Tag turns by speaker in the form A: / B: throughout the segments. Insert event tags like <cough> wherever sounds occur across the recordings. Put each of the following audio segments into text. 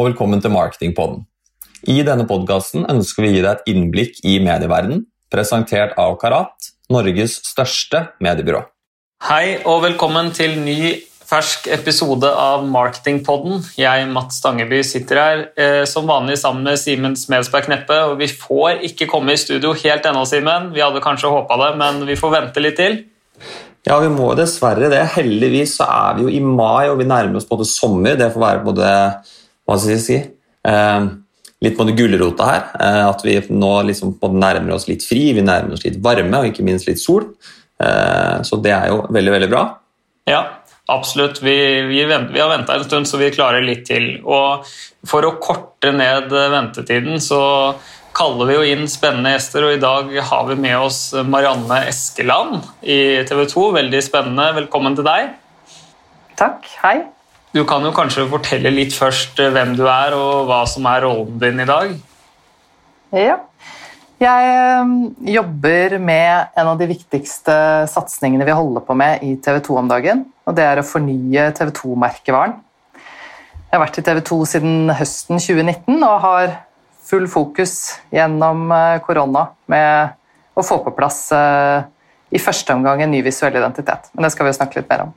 A: Og velkommen til Marketingpodden. I denne podkasten ønsker vi å gi deg et innblikk i medieverdenen, presentert av Karat, Norges største mediebyrå.
B: Hei og velkommen til ny fersk episode av Marketingpodden. Jeg, Mats Stangeby, sitter her eh, som vanlig sammen med Simen Smedsberg Kneppe. og Vi får ikke komme i studio helt ennå, Simen. Vi hadde kanskje håpa det, men vi får vente litt til.
A: Ja, vi må dessverre det. Heldigvis så er vi jo i mai, og vi nærmer oss både sommer. Det får være både Hva skal jeg si? Eh, litt både gulrota her. Eh, at vi nå liksom nærmer oss litt fri, vi nærmer oss litt varme og ikke minst litt sol. Eh, så det er jo veldig, veldig bra.
B: Ja, Absolutt. Vi, vi, vent, vi har venta en stund, så vi klarer litt til. Og for å korte ned ventetiden, så kaller vi jo inn spennende gjester. Og i dag har vi med oss Marianne Eskeland i TV 2. Veldig spennende. Velkommen til deg.
C: Takk. Hei.
B: Du kan jo kanskje fortelle litt først hvem du er, og hva som er rollen din i dag?
C: Ja. Jeg ehm, jobber med en av de viktigste satsingene vi holder på med i TV 2 om dagen. og Det er å fornye TV 2-merkevaren. Jeg har vært i TV 2 siden høsten 2019 og har full fokus gjennom eh, korona med å få på plass eh, i første omgang en ny visuell identitet. Men det skal vi snakke litt mer om.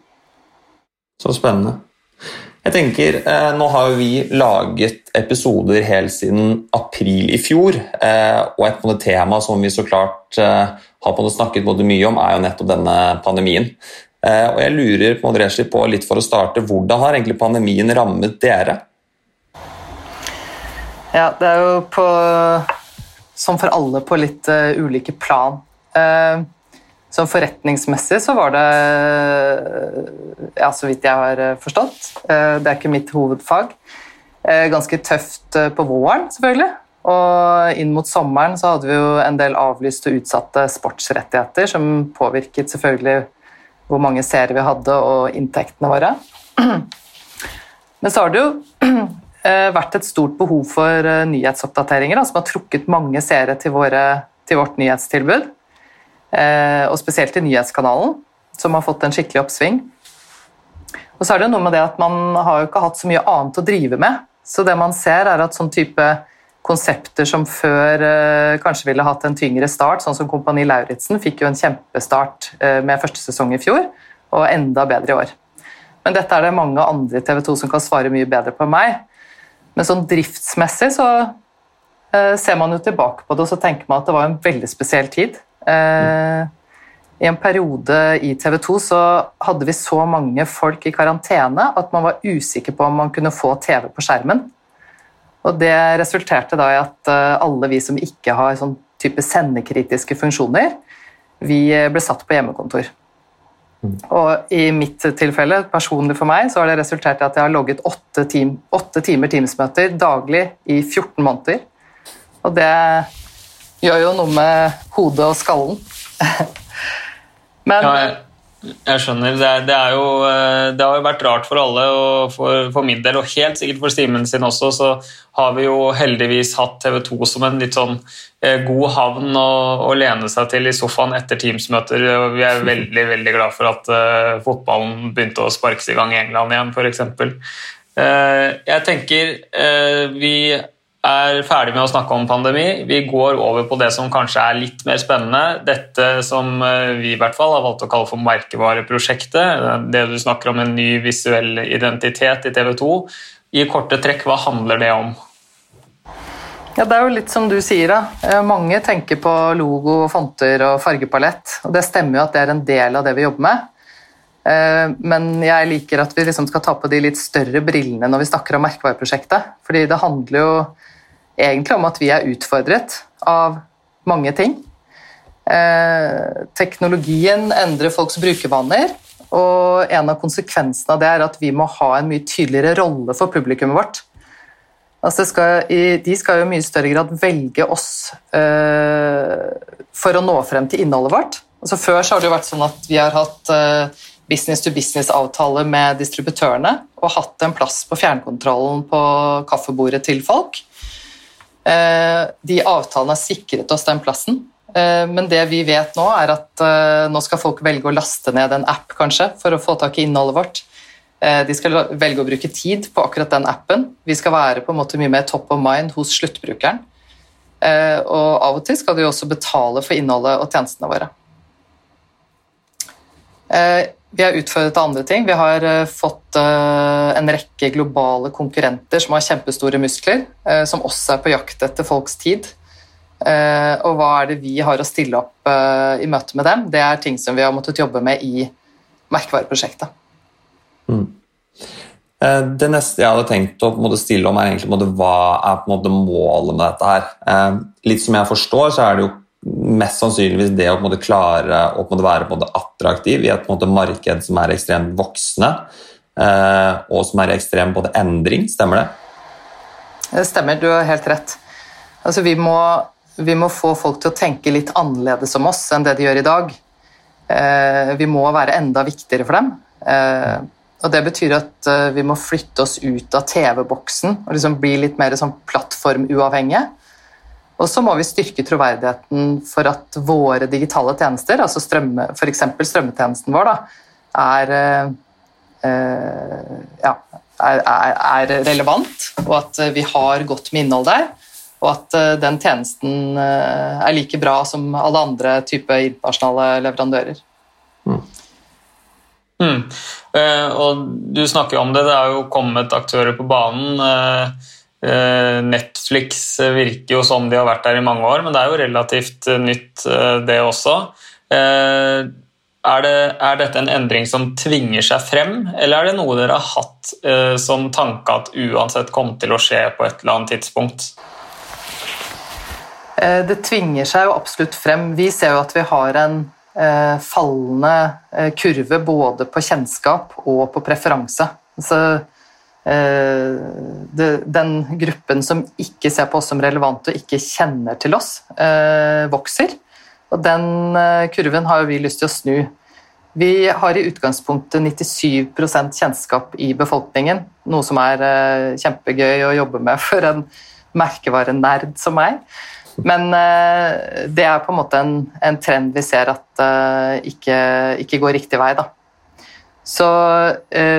A: Så spennende. Jeg tenker, eh, Nå har vi laget episoder helt siden april i fjor. Eh, og et tema som vi så klart eh, har snakket mye om, er jo nettopp denne pandemien. Og jeg lurer på, på litt for å starte, Hvordan har egentlig pandemien rammet dere?
C: Ja, Det er jo på, som for alle på litt ulike plan. Sånn forretningsmessig så var det, ja, så vidt jeg har eh, forstått eh, Det er ikke mitt hovedfag. Eh, ganske tøft på våren, selvfølgelig. Og inn mot sommeren så hadde vi jo en del avlyste og utsatte sportsrettigheter, som påvirket selvfølgelig hvor mange serier vi hadde og inntektene våre. Men så har det jo <clears throat> vært et stort behov for nyhetsoppdateringer, da, som har trukket mange seere til, våre, til vårt nyhetstilbud. Eh, og spesielt i nyhetskanalen, som har fått en skikkelig oppsving. Og så er det noe med det at Man har jo ikke hatt så mye annet å drive med. Så det man ser er at sånn type konsepter som før eh, kanskje ville hatt en tyngre start, sånn som Kompani Lauritzen, fikk jo en kjempestart eh, med første sesong i fjor, og enda bedre i år. Men dette er det mange andre i TV 2 som kan svare mye bedre på enn meg. Men sånn driftsmessig så ser man jo tilbake på det og så tenker man at det var en veldig spesiell tid. Eh, I en periode i TV 2 så hadde vi så mange folk i karantene at man var usikker på om man kunne få TV på skjermen. Og Det resulterte da i at eh, alle vi som ikke har sånn type sendekritiske funksjoner, vi ble satt på hjemmekontor. Mm. Og I mitt tilfelle, personlig for meg, så har det resultert i at jeg har logget åtte, time, timer Teams-møter daglig i 14 måneder. Og det gjør jo noe med hodet og skallen. <laughs>
B: Men ja, jeg, jeg, skjønner. Det, det, er jo, eh, det, har jo vært rart for alle, og for, for, min del, og helt sikkert for Simen sin også, så har vi jo heldigvis hatt TV 2 som en litt sånn eh, god havn å, å, lene seg til i sofaen etter Teams-møter. Vi er veldig veldig glad for at uh, fotballen begynte å sparkes i gang i England igjen, f.eks. Uh, jeg tenker uh, vi er ferdig med å snakke om pandemi. Vi går over på det som kanskje er litt mer spennende. Dette som eh, vi i hvert fall har valgt å kalle for merkevareprosjektet. Det du snakker om en ny visuell identitet i TV 2. I korte trekk, hva handler det om?
C: Ja, Det er jo litt som du sier. da. Eh, mange tenker på logo, fonter og fargepalett. og Det stemmer jo at det er en del av det vi jobber med. Eh, men jeg liker at vi liksom skal ta på de litt større brillene når vi snakker om merkevareprosjektet. Fordi det handler jo egentlig om at vi er utfordret av mange ting. Eh, teknologien endrer folks brukervaner, og en av konsekvensene av det er at vi må ha en mye tydeligere rolle for publikummet vårt. Altså skal, de skal jo i mye større grad velge oss eh, for å nå frem til innholdet vårt. Altså før har det jo vært sånn at vi har hatt eh, business to business-avtale med distributørene og hatt en plass på fjernkontrollen på kaffebordet til folk. Eh, de avtalene har sikret oss den plassen. Eh, men det vi vet nå, er at eh, nå skal folk velge å laste ned en app kanskje, for å få tak i innholdet vårt. De skal velge å bruke tid på akkurat den appen. Vi skal være på en måte mye mer top of mind hos sluttbrukeren. Og av og til skal de også betale for innholdet og tjenestene våre. Vi har utfordret andre ting. Vi har fått en rekke globale konkurrenter som har kjempestore muskler, som også er på jakt etter folks tid. Og hva er det vi har å stille opp i møte med dem? Det er ting som vi har måttet jobbe med i merkevareprosjektet.
A: Mm. Det neste jeg hadde tenkt å stille om, er egentlig hva er målet med dette her. litt som jeg forstår, så er det jo mest sannsynligvis det å måte, klare å være attraktiv i et marked som er ekstremt voksende, og som er i ekstrem endring. Stemmer det?
C: Det stemmer, du har helt rett. Altså, vi må vi må få folk til å tenke litt annerledes om oss enn det de gjør i dag. Eh, vi må være enda viktigere for dem. Eh, og Det betyr at eh, vi må flytte oss ut av TV-boksen og liksom bli litt mer sånn plattformuavhengige. Og så må vi styrke troverdigheten for at våre digitale tjenester, altså strømme, f.eks. strømmetjenesten vår, da, er, ja, er, er, relevant, og at vi har godt med innhold der og at eh, den tjenesten eh, er like bra som alle andre typer internasjonale leverandører. Mm.
B: Mm. Eh, og du snakker om det, det er jo kommet aktører på banen. Netflix virker jo som de har vært der i mange år, men det er jo relativt nytt, det også. Er, det, er, dette en endring som tvinger seg frem, eller er det noe dere har hatt som tanke at uansett kom til å skje på et eller annet tidspunkt?
C: Eh, det tvinger seg jo absolutt frem. Vi ser jo at vi har en eh, fallende eh, kurve både på kjennskap og på preferanse. Så den gruppen som ikke ser på oss som relevante og ikke kjenner til oss, vokser. Og den kurven har vi lyst til å snu. Vi har i utgangspunktet 97% kjennskap i befolkningen, noe som er kjempegøy å jobbe med <laughs> for en merkevarenerd som meg. Men det er på en måte en, en trend vi ser at ikke, ikke, går riktig vei. Da. Så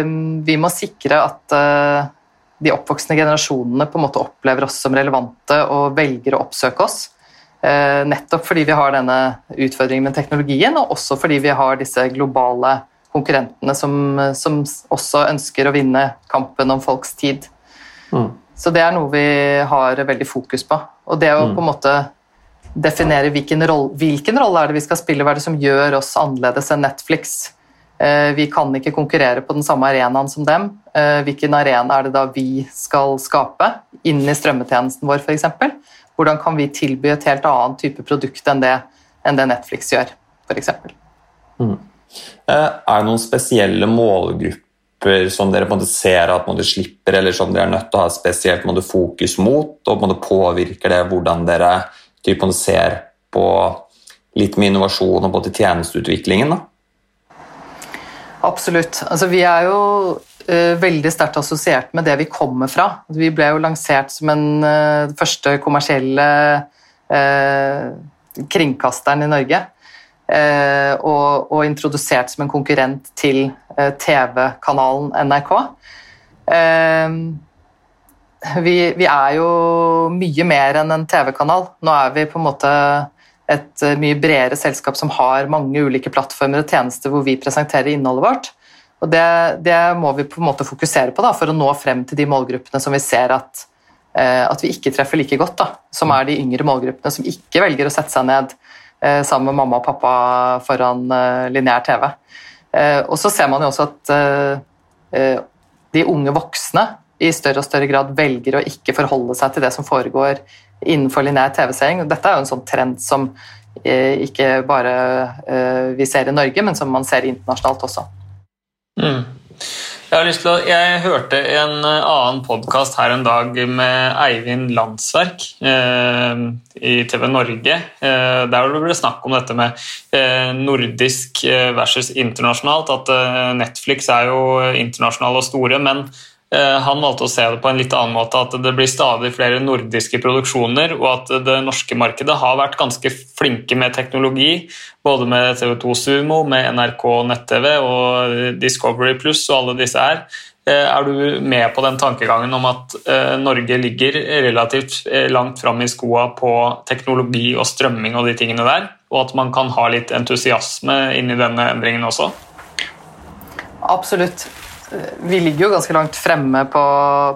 C: um, vi må sikre at uh, de oppvoksende generasjonene på en måte opplever oss som relevante og velger å oppsøke oss. nettopp fordi vi har denne utfordringen med teknologien, og også fordi vi har disse globale konkurrentene som, som også ønsker å vinne kampen om folks tid. Mm. Så det er noe vi har veldig fokus på. Og det å mm. på en måte definere hvilken rolle, hvilken rolle er det vi skal spille, hva er det som gjør oss annerledes enn Netflix. Eh, vi kan ikke konkurrere på den samme arenaen som dem. Eh, hvilken arena er det da vi skal skape inn i strømmetjenesten vår f.eks.? Hvordan kan vi tilby et helt annet type produkt enn det, enn det Netflix gjør, f.eks.? Mm.
A: Eh, er det noen spesielle målgrupper som dere på en måte ser at man slipper, eller som dere er nødt til å ha spesielt måte, fokus mot? Og på en måte påvirker det hvordan dere typen, ser på litt med innovasjon og på tjenesteutviklingen? Da?
C: Absolutt. Altså, vi er jo uh, veldig sterkt assosiert med det vi kommer fra. Vi ble jo lansert som den uh, første kommersielle uh, kringkasteren i Norge. Eh, og, og, introdusert som en konkurrent til eh, TV-kanalen NRK. Eh, vi, vi, er jo mye mer enn en TV-kanal. Nå er vi på en måte et mye bredere selskap som har mange ulike plattformer og tjenester hvor vi presenterer innholdet vårt. Og det, det må vi på en måte fokusere på da, for å nå frem til de målgruppene som vi ser at, at vi ikke treffer like godt. Da, som er de yngre målgruppene som ikke velger å sette seg ned Eh, sammen med mamma og pappa foran eh, lineær TV. Eh, og så ser man jo også at de unge voksne i større og større grad velger å ikke forholde seg til det som foregår innenfor lineær TV-seing. Dette er jo en sånn trend som ikke bare vi ser i Norge, men som man ser internasjonalt også.
B: Mm. Jeg, å, jeg, hørte en eh, annen podkast her en dag med Eivind Landsverk eh, i TV Norge. Eh, der det ble snakk om dette med eh, nordisk eh, versus internasjonalt. At eh, Netflix er jo internasjonale og store, men Eh, han valgte å se det på en litt annen måte, at det blir stadig flere nordiske produksjoner, og at det norske markedet har vært ganske flinke med teknologi, både med TV2 Sumo, med NRK nett-TV og Discovery Pluss og alle disse her. Eh, er du med på den tankegangen om at eh, Norge ligger relativt langt fram i skoa på teknologi og strømming og de tingene der, og at man kan ha litt entusiasme inni denne endringen også?
C: Absolutt vi ligger jo ganske langt fremme på,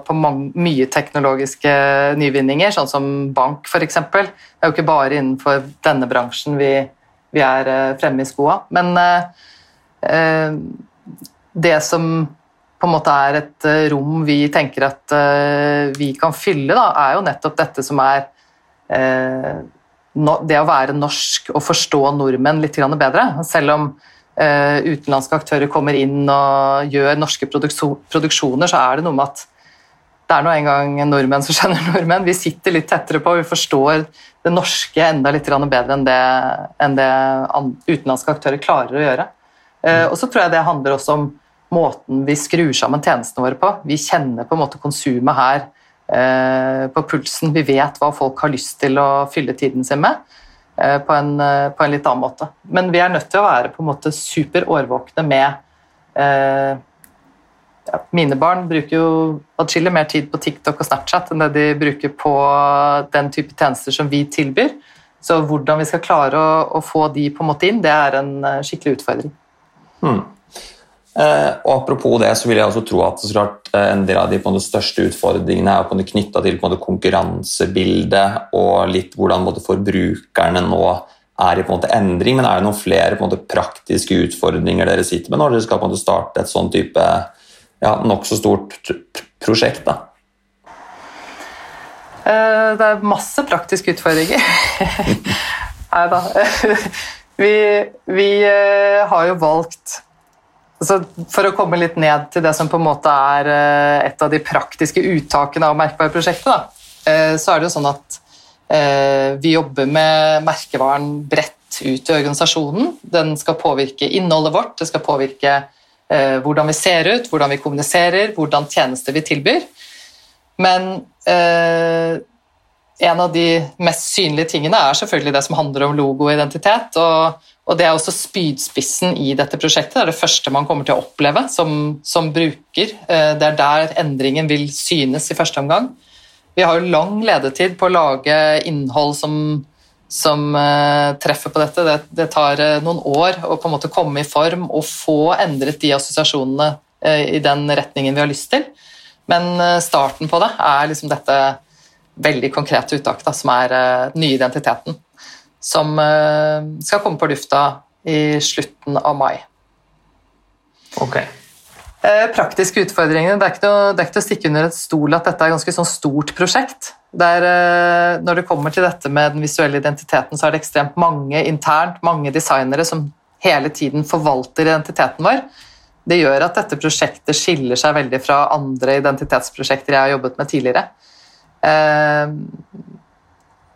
C: på mange, mye teknologiske nyvinninger, sånn som bank f.eks. Det er jo ikke bare innenfor denne bransjen vi, vi er eh, fremme i skoa. Men eh, eh, det som på en måte er et eh, rom vi tenker at eh, vi kan fylle, da, er jo nettopp dette som er eh, no, det å være norsk og forstå nordmenn litt bedre. Selv om utenlandske aktører kommer inn og gjør norske produksjoner, så er det noe med at det er nå engang nordmenn som <laughs> skjønner nordmenn. Vi sitter litt tettere på, vi forstår det norske enda litt bedre enn det, enn det utenlandske aktører klarer å gjøre. Uh, og så tror jeg det handler også om måten vi skrur sammen tjenestene våre på. Vi kjenner på en måte konsumet her uh, på pulsen. Vi vet hva folk har lyst til å fylle tiden sin med. Eh, på en, eh, på en, litt annen måte. Men vi er nødt til å være på en måte super årvåkne med eh, ja, Mine barn bruker jo atskillig mer tid på TikTok og Snapchat enn det de bruker på den type tjenester som vi tilbyr. Så hvordan vi skal klare å, å få de på en måte inn, det er en eh, skikkelig utfordring.
A: Hmm. Eh, og Apropos det, så vil jeg også tro at klart, eh, en del av de måte, største utfordringene er knytta til måte, konkurransebildet og litt hvordan måte, forbrukerne nå er i en måte, endring. Men er det noen flere praktiske utfordringer dere sitter med når dere skal starte et sånn type ja, nokså stort prosjekt? da?
C: Eh, det er masse praktiske utfordringer. <laughs> Nei da. <laughs> Vi, vi har jo valgt Altså, for å komme litt ned til det som på en måte er eh, et av de praktiske uttakene av merkevareprosjektet, eh, så er det jo sånn at eh, vi jobber med merkevaren bredt ut i organisasjonen. Den skal påvirke innholdet vårt, det skal påvirke hvordan vi ser ut, hvordan vi kommuniserer, hvordan tjenester vi tilbyr. Men en av de mest synlige tingene er selvfølgelig det som handler om logo og identitet. og og Det er også spydspissen i dette prosjektet. Det er det første man kommer til å oppleve som, som bruker. Eh, det er der endringen vil synes i første omgang. Vi har jo lang ledetid på å lage innhold som, som uh, treffer på dette. Det, det, tar uh, noen år å på en måte komme i form og få endret de assosiasjonene uh, i den retningen vi har lyst til. Men starten på det er liksom dette veldig konkrete uttak da, som er den nye identiteten som eh, skal komme på lufta i slutten av mai.
B: Ok.
C: Eh, praktiske utfordringer det er, ikke noe, det er ikke til å stikke under et stol at dette er et ganske sånn stort prosjekt. Der, eh, når det kommer til dette med den visuelle identiteten, så er det ekstremt mange internt, mange designere som hele tiden forvalter identiteten vår. Det gjør at dette prosjektet skiller seg veldig fra andre identitetsprosjekter jeg har jobbet med tidligere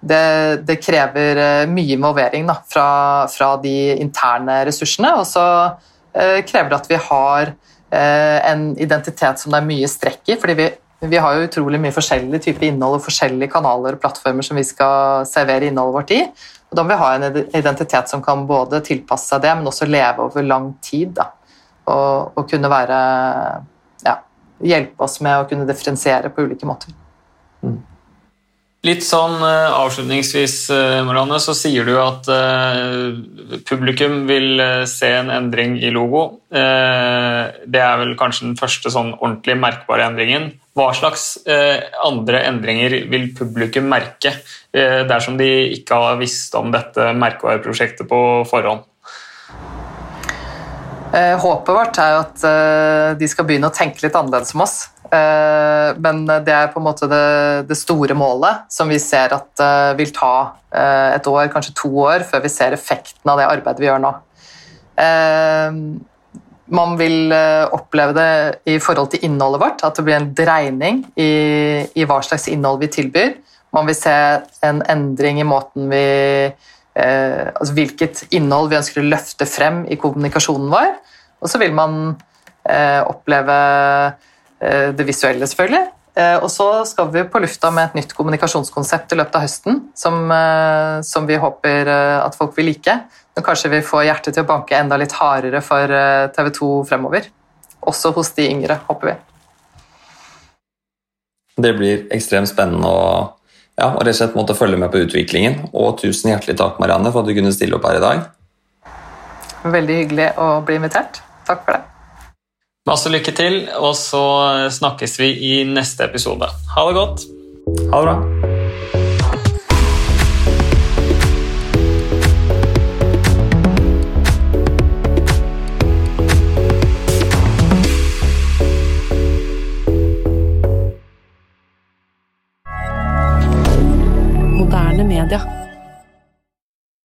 C: det, det, krever eh, mye involvering da, fra, fra, de interne ressursene. Og så eh, krever det at vi har eh, en identitet som det er mye strekk i. fordi vi, vi har jo utrolig mye forskjellig type innhold og forskjellige kanaler og plattformer som vi skal servere innholdet vårt i. Og da må vi ha en identitet som kan både tilpasse seg det, men også leve over lang tid. Da. Og, og kunne være ja, hjelpe oss med å kunne differensiere på ulike måter.
B: Litt sånn uh, avslutningsvis, uh, Marianne, så sier du at uh, publikum vil se en endring i logo. det er vel kanskje den første sånn ordentlig merkbare endringen. Hva slags andre endringer vil publikum merke dersom de ikke har visst om dette merkevareprosjektet på forhånd?
C: Håpet vårt er jo at de skal begynne å tenke litt annerledes om oss. Eh, men det er på en måte det, det store målet, som vi ser at vil ta et år, kanskje to år, før vi ser effekten av det arbeidet vi gjør nå. Man vil oppleve det i forhold til innholdet vårt, at det blir en dreining i, i hva slags innhold vi tilbyr. Man vil se en endring i måten vi altså Hvilket innhold vi ønsker å løfte frem i kommunikasjonen vår. Og så vil man oppleve det visuelle, selvfølgelig. Og så skal vi på lufta med et nytt kommunikasjonskonsept i løpet av høsten, som, som vi håper at folk vil like. Men kanskje vi får hjertet til å banke enda litt hardere for TV 2 fremover. Også hos de yngre, håper vi.
A: Det blir ekstremt spennende å, ja, og rett og slett måtte følge med på utviklingen. Og tusen hjertelig takk Marianne, for at du kunne stille opp her i dag.
C: Veldig hyggelig å bli invitert. Takk for det.
B: Masse lykke til, og så snakkes vi i neste episode. Ha det godt.
A: Ha det bra.